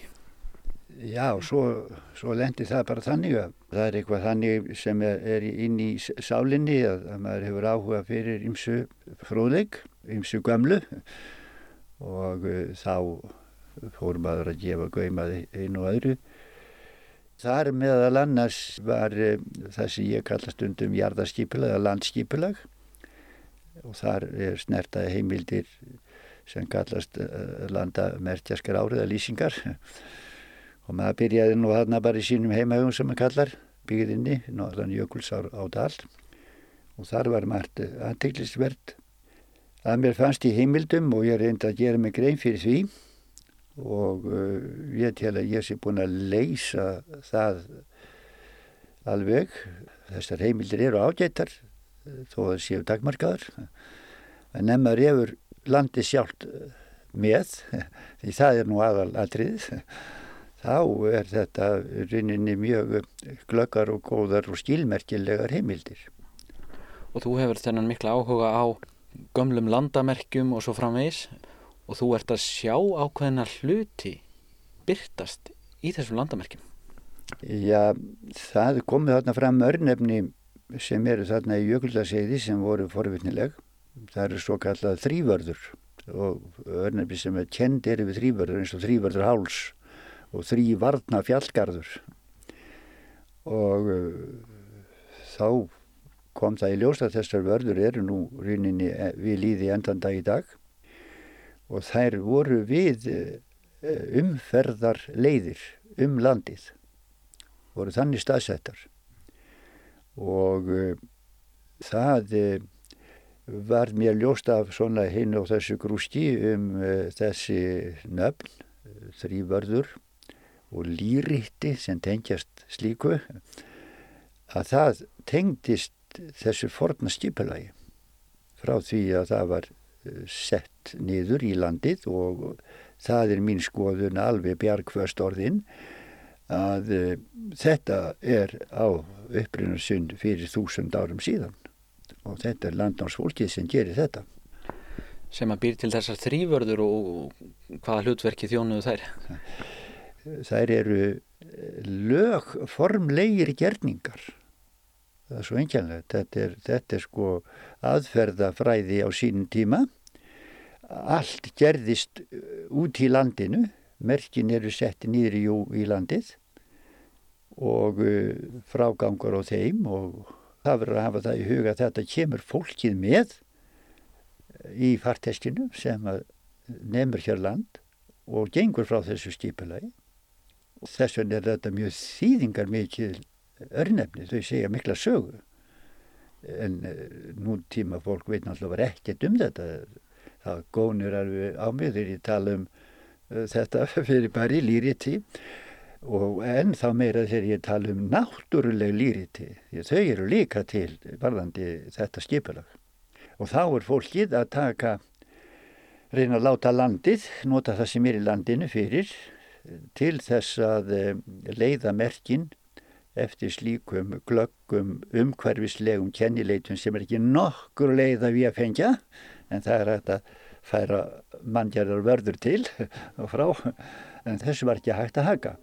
D: Já, svo, svo lendi það bara þannig að það er eitthvað þannig sem er, er inn í sálinni að, að maður hefur áhuga fyrir ymsu fróðleik, ymsu gömlu og uh, þá fór maður að gefa gaumaði einu og öðru Þar meðal annars var uh, það sem ég kalla stundum jarðarskipulag eða landskipulag. Og þar er snertaði heimildir sem kallast uh, landamertjaskar áriða lýsingar. Og maður byrjaði nú þarna bara í sínum heimahugum sem maður kallar byggðinni, Norðan Jökulsár á Dal. Og þar var margt aðteglisvert að mér fannst í heimildum og ég reyndi að gera mig grein fyrir því og uh, ég tel að ég sé búin að leysa það alveg. Þessar heimildir eru ágættar þó að séu dagmarkaðar. En nefnar efur landi sjálft með, því það er nú aðal aðrið, þá er þetta rauninni mjög glöggar og góðar og stílmerkilegar heimildir.
G: Og þú hefur þennan mikla áhuga á gömlum landamerkjum og svo framvegis og þú ert að sjá ákveðina hluti byrtast í þessum landamerkjum.
D: Já, það komið þarna fram örnefni sem eru þarna í jökuldaseiði sem voru forvittnileg. Það eru svo kallað þrývörður og örnefni sem er kend er við þrývörður eins og þrývörður háls og þrývarna fjallgarður og uh, þá kom það í ljós að þessar vörður eru nú rýninni við líði endan dag í dag og þær voru við eh, umferðar leiðir um landið voru þannig staðsettar. Og uh, það uh, var mér ljóst af svona hinn og þessu grústi um þessi nöfn þrývörður og lýritti sem tengjast slíku að það tengdist þessu forna skipulagi frá því að það var sett niður í landið og það er mín skoðun alveg bjargföst orðin að uh, þetta er á upprunnarsund fyrir þúsund árum síðan og þetta er landnámsfólkið sem gerir þetta.
G: Sem að býr til þessar þrývörður og hvaða hlutverki þjónuðu þær?
D: Þær eru lögformlegir gerningar það er svo engjörlega þetta þetta er sko aðferðafræði á sínum tíma. Allt gerðist uh, út í landinu. Merkin eru sett nýður í, landið og uh, frágangur á þeim og það verður að hafa það í huga að þetta kemur fólkið með í farteskinu sem nefnur hér land og gengur frá þessu skipulagi. Þess vegna er þetta mjög þýðingar mikið örnefni, þau segja mikla sögu. En uh, nú tíma fólk veit náttúrulega ekkert um þetta. Það gónir alveg á mig þegar ég tala um uh, þetta fyrir bara í lýriti og en þá meira þegar ég tala um náttúruleg lýriti því þau eru líka til varðandi þetta skipulag. Og þá er fólkið að taka reyna að láta landið nota það sem er í landinu fyrir til þess að leiða merkinn eftir slíkum glöggum umhverfislegum kennileitum sem er ekki nokkur leið að við að fengja en það er hægt að færa manngjörðar vörður til og frá en þessu var ekki hægt að haka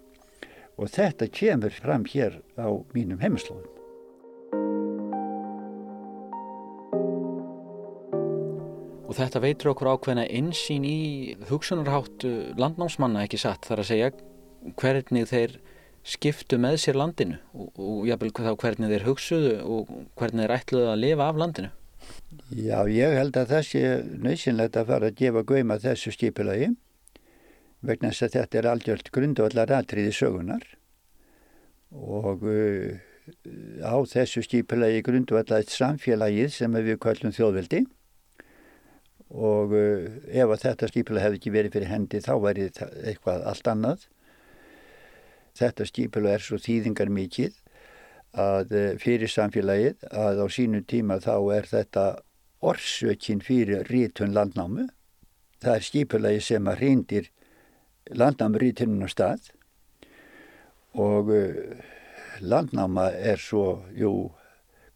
D: og þetta kemur fram hér á mínum heimaslóðum.
G: Og þetta veitur okkur ákveðna einsýn í hugsunarhátt landnámsmanna ekki satt þar að segja hvernig þeir skiptu með sér landinu og, og jábel þá hvernig þeir hugsuðu og hvernig þeir ætluðu að lifa af landinu?
D: Já, ég held að það sé nöðsynlegt að fara að gefa gauðma þessu skipulagi vegna þess að þetta er algjört grundvallar atriði sögunar og uh, á þessu skipulagi grundvallaðið samfélagið sem við kallum þjóðveldi og uh, ef þetta skipulagi hefði ekki verið fyrir hendi þá væri eitthvað allt annað. Þetta skipulagi er svo þýðingar mikið að uh, fyrir samfélagið að á sínu tíma þá er þetta orsökin fyrir rítun landnámu. Það er skipulagi sem að reyndir landnámu rítunum á stað og uh, landnáma er svo, jú,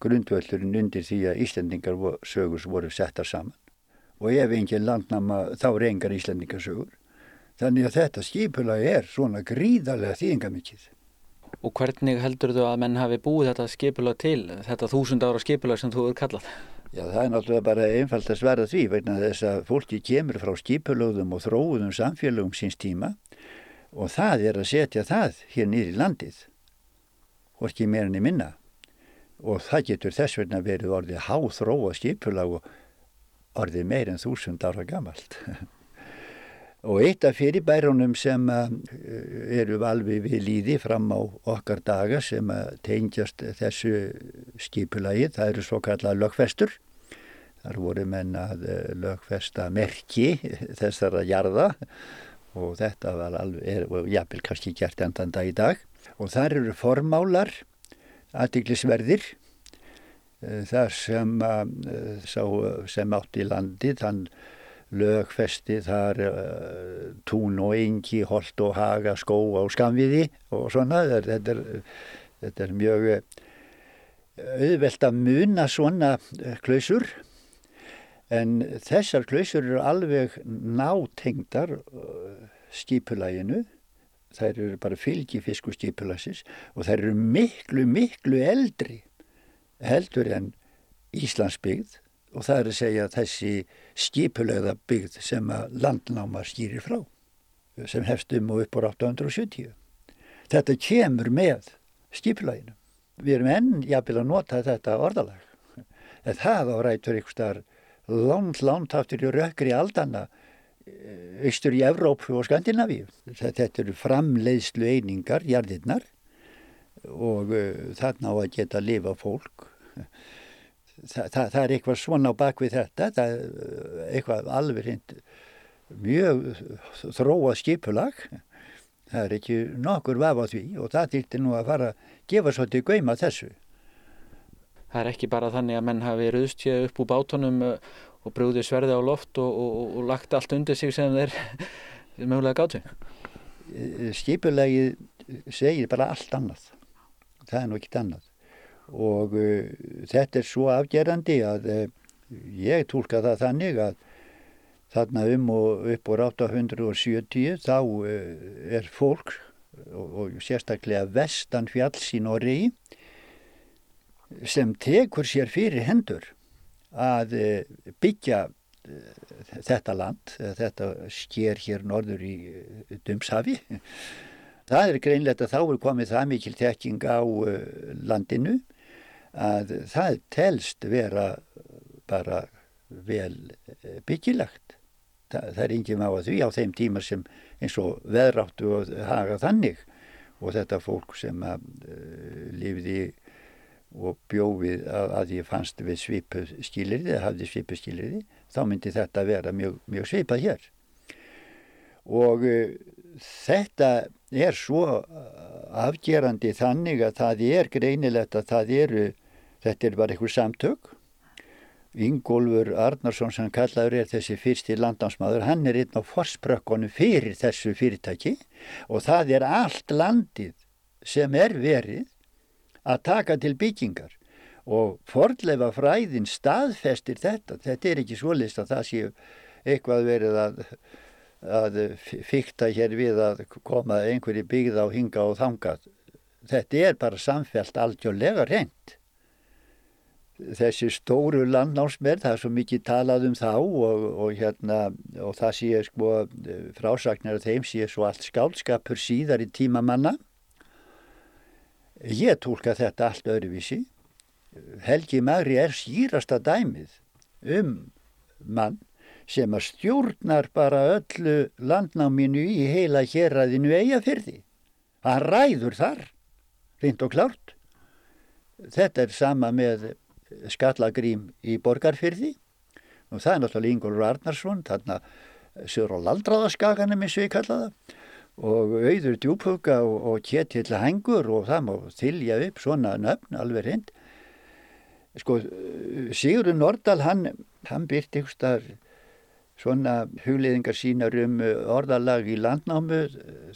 D: grundvöldurinn undir því að Íslandingar sögur voru settar saman og ef engin landnáma þá reyngar Íslandingar sögur. Þannig að þetta skipulagi er svona gríðarlega þýðingamikið.
G: Og hvernig heldur þú að menn hafi búið þetta skipulag til, þetta þúsund ára skipulag sem þú eru kallað?
D: Já, það er náttúrulega bara einfalt að sverða því vegna þess að fólki kemur frá skipulögðum og þróðum samfélögum síns tíma og það er að setja það hér nýri landið og ekki meira enn í minna og það getur þess vegna verið orðið háþróa skipulag og orðið meir en þúsund ára gamalt og eitt af fyrirbærunum sem uh, eru alveg við líði fram á okkar daga sem tengjast þessu skipulagi það eru svo kallað lögfestur. Þar voru menn að uh, lögfesta merki þessara jarða og þetta var alveg, er, jápil kannski gert endan dag í dag. Og þar eru formálar aðtiklisverðir eh, þar sem, eh, sá, sem átt í landi þann lögfesti þar uh, tún og engi, holt og haga, skó og skamviði og svona þetta er, þetta er mjög auðvelt að muna svona klausur. En þessar klausur eru alveg nátengdar skipulæginu þær eru bara fylgi fiskustýpulassis og þær eru miklu, miklu eldri heldur en Íslandsbyggð. Og það er að segja þessi skipulöða byggð sem að landnáma skýrir frá sem hefst um og upp á 870. Þetta kemur með skipulaginu. Við erum enn jafnvel að nota þetta orðalag. En það á rætur ykkur starf langt, langt aftur í rökkri aldana austur í Evrópu og Skandinavíu. Þetta eru framleiðslu einingar, jarðirnar og uh, þarna á að geta að lifa fólk. Þa, það, það er eitthvað svona á bakvið þetta, það er eitthvað alveg hint mjög þróað skipulag. Það er ekki nokkur vaf á því og það þýttir nú að fara að gefa svolítið gauma þessu.
G: Það er ekki bara þannig að menn hafi rauðst hér upp úr bátunum uh, og brúði sverði á loft og, og, og lagt allt undir sig sem þeir mögulega gáttu?
D: Eh, skipulegi segir bara allt annað. Það er nú ekkit annað. Og uh, þetta er svo afgerandi að uh, ég tólka það þannig að þarna um og upp á 870 þá uh, er fólk og, og sérstaklega vestan fjalls í Norri sem tekur sér fyrir hendur að eh, byggja eh, þetta land, þetta sker hér norður í eh, Dumshafi. Það er greinlegt að þá er komið það mikil tekking á landinu að það telst vera bara vel byggilagt. Það, það er enginn á að því á þeim tíma sem eins og veðráttu og haga þannig og þetta fólk sem að, uh, lifði og bjófið að, að ég fannst við svipu skilirði eða hafði svipu skilirði þá myndi þetta vera mjög, mjög svipað hér og uh, þetta er svo afgerandi þannig að það er greinilegt að það eru þetta er bara einhver samtök Ingólfur Arnarsson sem kallaður er þessi fyrsti landansmaður hann er einn á forsprökkunum fyrir þessu fyrirtæki og það er allt landið sem er verið að taka til byggingar og fordleifa fræðin staðfestir þetta. Þetta er ekki svolist að það séu eitthvað verið að, að fykta hér við að koma einhverju byggða og hinga og þanga. Þetta er bara samfelt aldjóðlega reynd. Þessi stóru landnámsmerð, það er svo mikið talað um þá og, og, hérna, og það sé sko frásagnar af þeim sé svo allt skálskapur síðar í tíma manna Ég tólka þetta allt öðruvísi. Helgi Magri er skýrasta dæmið um mann sem að stjórnar bara öllu landnáminu í heila hérraðinu eiga fyrði. Hann ræður þar, reynd og klárt. Þetta er sama með skallagrím í borgarfyrði og það er náttúrulega Ingólfur Arnarsson, þarna Sjór á Laldraðaskaganum eins og ég kalla það og auður djúbhuga og, og ketill hengur og það má þylja upp svona nöfn alveg hreint. Sko Sigurður Nordal hann, hann byrti einhverstar svona hugliðingar sínar um orðalag í landnámu,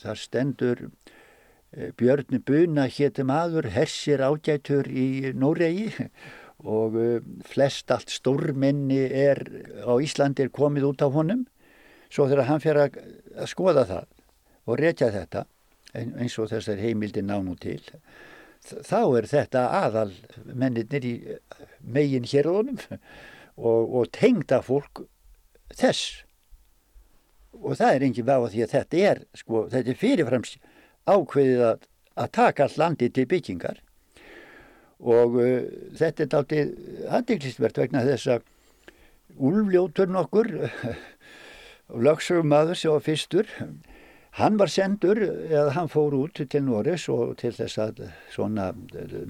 D: þar stendur eh, Björn Buna héttum aður, hersir ágætur í Nóregi og eh, flest allt stórminni er á Íslandi er komið út á honum. Svo þegar hann fer að, skoða það og rekja þetta eins og þessar heimildi nánu til þá er þetta aðal mennir í megin hér og, og tengda fólk þess. Og það er engin váð því að þetta er sko, þetta er fyrirframs ákveðið að, að taka all landi til byggingar. Og uh, þetta er aldrei aðdeglistvert vegna þess að úlfljótur nokkur lögsögum maður sem var fyrstur hann var sendur eða hann fór út til Norris og til þess að svona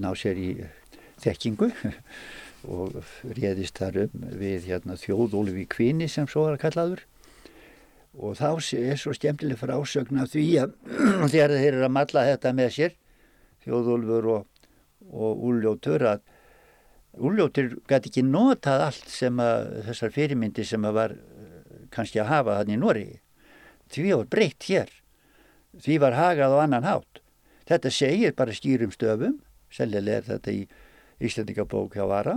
D: ná sér í þekkingu og réðist þar um við hérna, þjóðólfi kvinni sem svo var að kallaður. Og þá er svo skemmtileg frásögn af því að þegar þeir eru að matla þetta með sér þjóðólfur og, og úljótur að úljótur gæti ekki notað allt sem að þessar fyrirmyndi sem að var kannski að hafa þannig í Nóri því var breytt hér. Því var hagað á annan hátt. Þetta segir bara skýrum stöfum. Seljilega er þetta í Íslandingabók hjá Vara.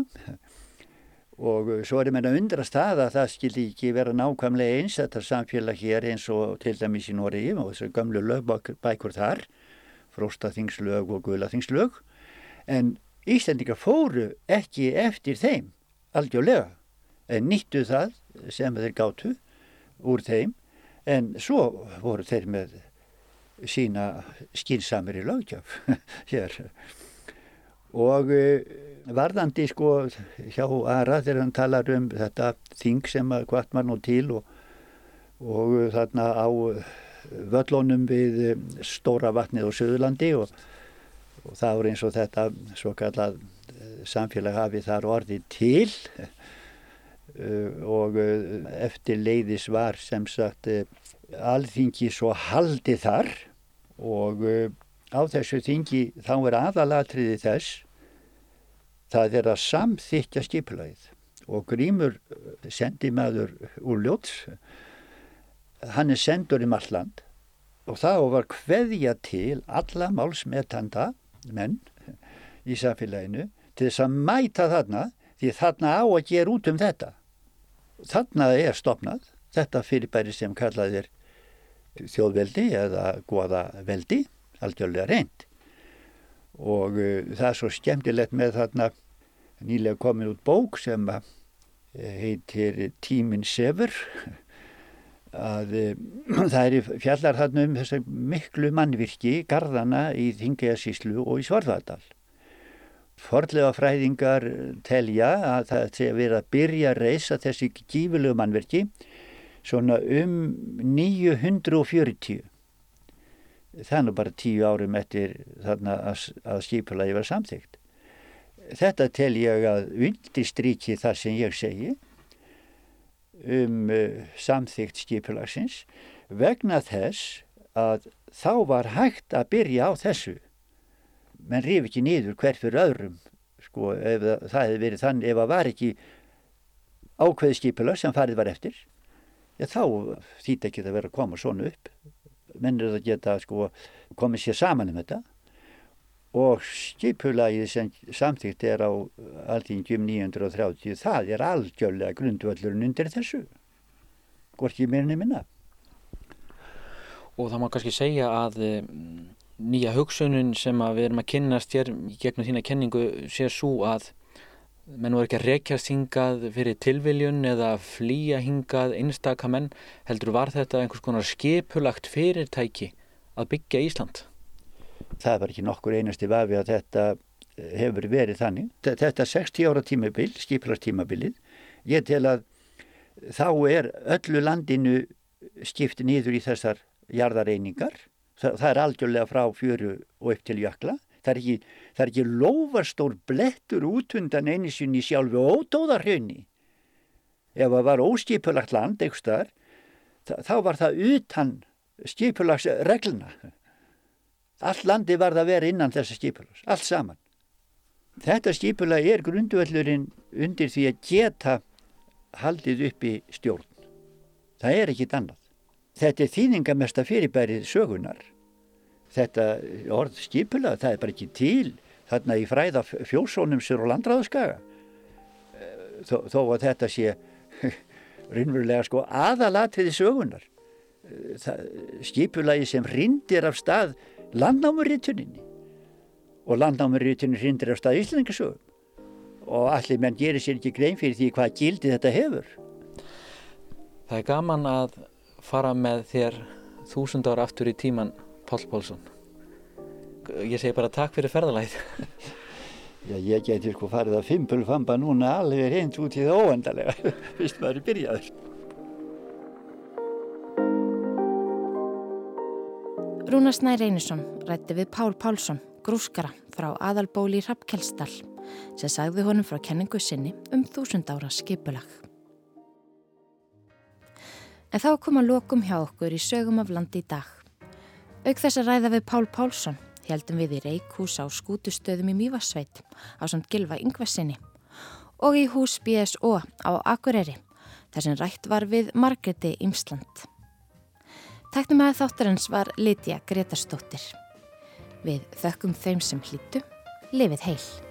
D: Og svo er ég meina undrast það að það skildi ekki vera nákvæmlega eins þetta samfélag hér eins og til dæmis í Nóri og þessu gamlu lögbækur þar fróstaþingslög og guðlaþingslög en Íslandingar fóru ekki eftir þeim algjörlega en nýttu það sem þeir gáttu úr þeim. En svo voru þeir með sína skinsamir í lögjöf hér og eh, varðandi sko hjá Ara þegar hann talar um þetta þing sem hvart var nú til og, og þarna á völlónum við eh, stóra vatnið á Suðurlandi og, og það voru eins og þetta svo kallað eh, samfélag hafi þar orði til. Eh, og eh, eftir leiðis var sem sagt eh, alþingi svo haldi þar og á þessu þingi þá er aðalatriði þess það er að samþykja skipulagið. Og Grímur sendi maður úr ljóts hann er sendur um alland og það var hveðja til alla málsmetanda menn í samfélaginu til þess að mæta þarna því þarna á að gera út um þetta. Þannig er stopnað þetta fyrirbæri sem kallað er þjóðveldi eða goða veldi, algjörlega reynd. Og uh, það er svo skemmtilegt með þarna nýlega komin út bók sem uh, heitir Tíminn Sefur að uh, það er fjallar þarna um þessar miklu mannvirki, gardana í Þingæðasíslu og í Svarðardal. Forlega fræðingar telja að það sé að vera að byrja að reysa þessi gífilegu mannverki svona um 940. Það er nú bara tíu árum eftir þarna að, að skipulagi var samþygt. Þetta tel ég að undistriki það sem ég segi um uh, samþygt skipulagsins vegna þess að þá var hægt að byrja á þessu menn rif ekki niður hver fyrir öðrum sko ef það hefði verið þann ef það var ekki ákveði skipula sem farið var eftir já, þá þýtt ekki það verið að koma svona upp menn er það geta sko komið sér saman um þetta. Og skipulagið sem samþýtt er á alltingjum 930 það er algjörlega grundvöllurinn undir þessu. Hvort ég meina minna.
G: Og það má kannski segja að nýja hugsunum sem við erum að kynnast hér gegnum þína kenningu sé svo að menn voru ekki að rekjast hingað fyrir tilviljun eða flýja hingað einstakamenn heldur var þetta einhvers konar skipulagt fyrirtæki að byggja Ísland?
D: Það var ekki nokkur einasti vafi að þetta hefur verið þannig. Þetta 60 ára tímabil, skipularstímabilið, ég tel að þá er öllu landinu skipti nýður í þessar jarðareiningar það, það er algjörlega frá fjöru og upp til jökla Það er ekki, það er ekki lófarstór blettur út undan einu sinni sjálfu ótóðarhraunni. Ef það var óskipulagt land eitthvað, þá var það utan skipulagsregluna. Allt landi var það að vera innan þessa skipulags, allt saman. Þetta skipulag er grundvöldurinn undir því að geta haldið upp í stjórn. Það er ekkit annað. Þetta er þýningamesta fyrirbærið sögunar. Þetta orð skipula, það er bara ekki til þarna í fræða fjósónum sér og landræðaskaga. Þó, þó að þetta sé rinnverulega sko aðalatriði sögunar. Skipulagi sem rindir af stað landnámurrituninni og landnámurritunin rindir af stað Íslandingasögum og allir menn gerir sér ekki grein fyrir því hvað gildi þetta hefur.
G: Það er gaman að fara með þér þúsund ára aftur í tíman Pál Pálsson. Ég segi bara takk fyrir ferðalæð.
D: Já, ég geti sko farið að fimpulfamba núna alveg reynd út í það óendalega, fyrst maður er byrjaður.
A: Rúna Snær Einarsson rætti við Pál Pálsson, grúskara frá aðalbóli í Rappkjellstall sem sagði honum frá kenningu sinni um þúsund ára skipulag. En þá kom að lokum hjá okkur í sögum af landi í dag. Auk þess að ræða við Pál Pálsson heldum við í Reykjús á skútustöðum í Mývarsveit á samt Gilva Yngvesinni og í hús BSO á Akureyri þar sem rætt var við Margreti Ímsland. Tæknum að þáttarins var Lítiða Gretarstóttir. Við þökkum þeim sem hlýttu, lifið heil.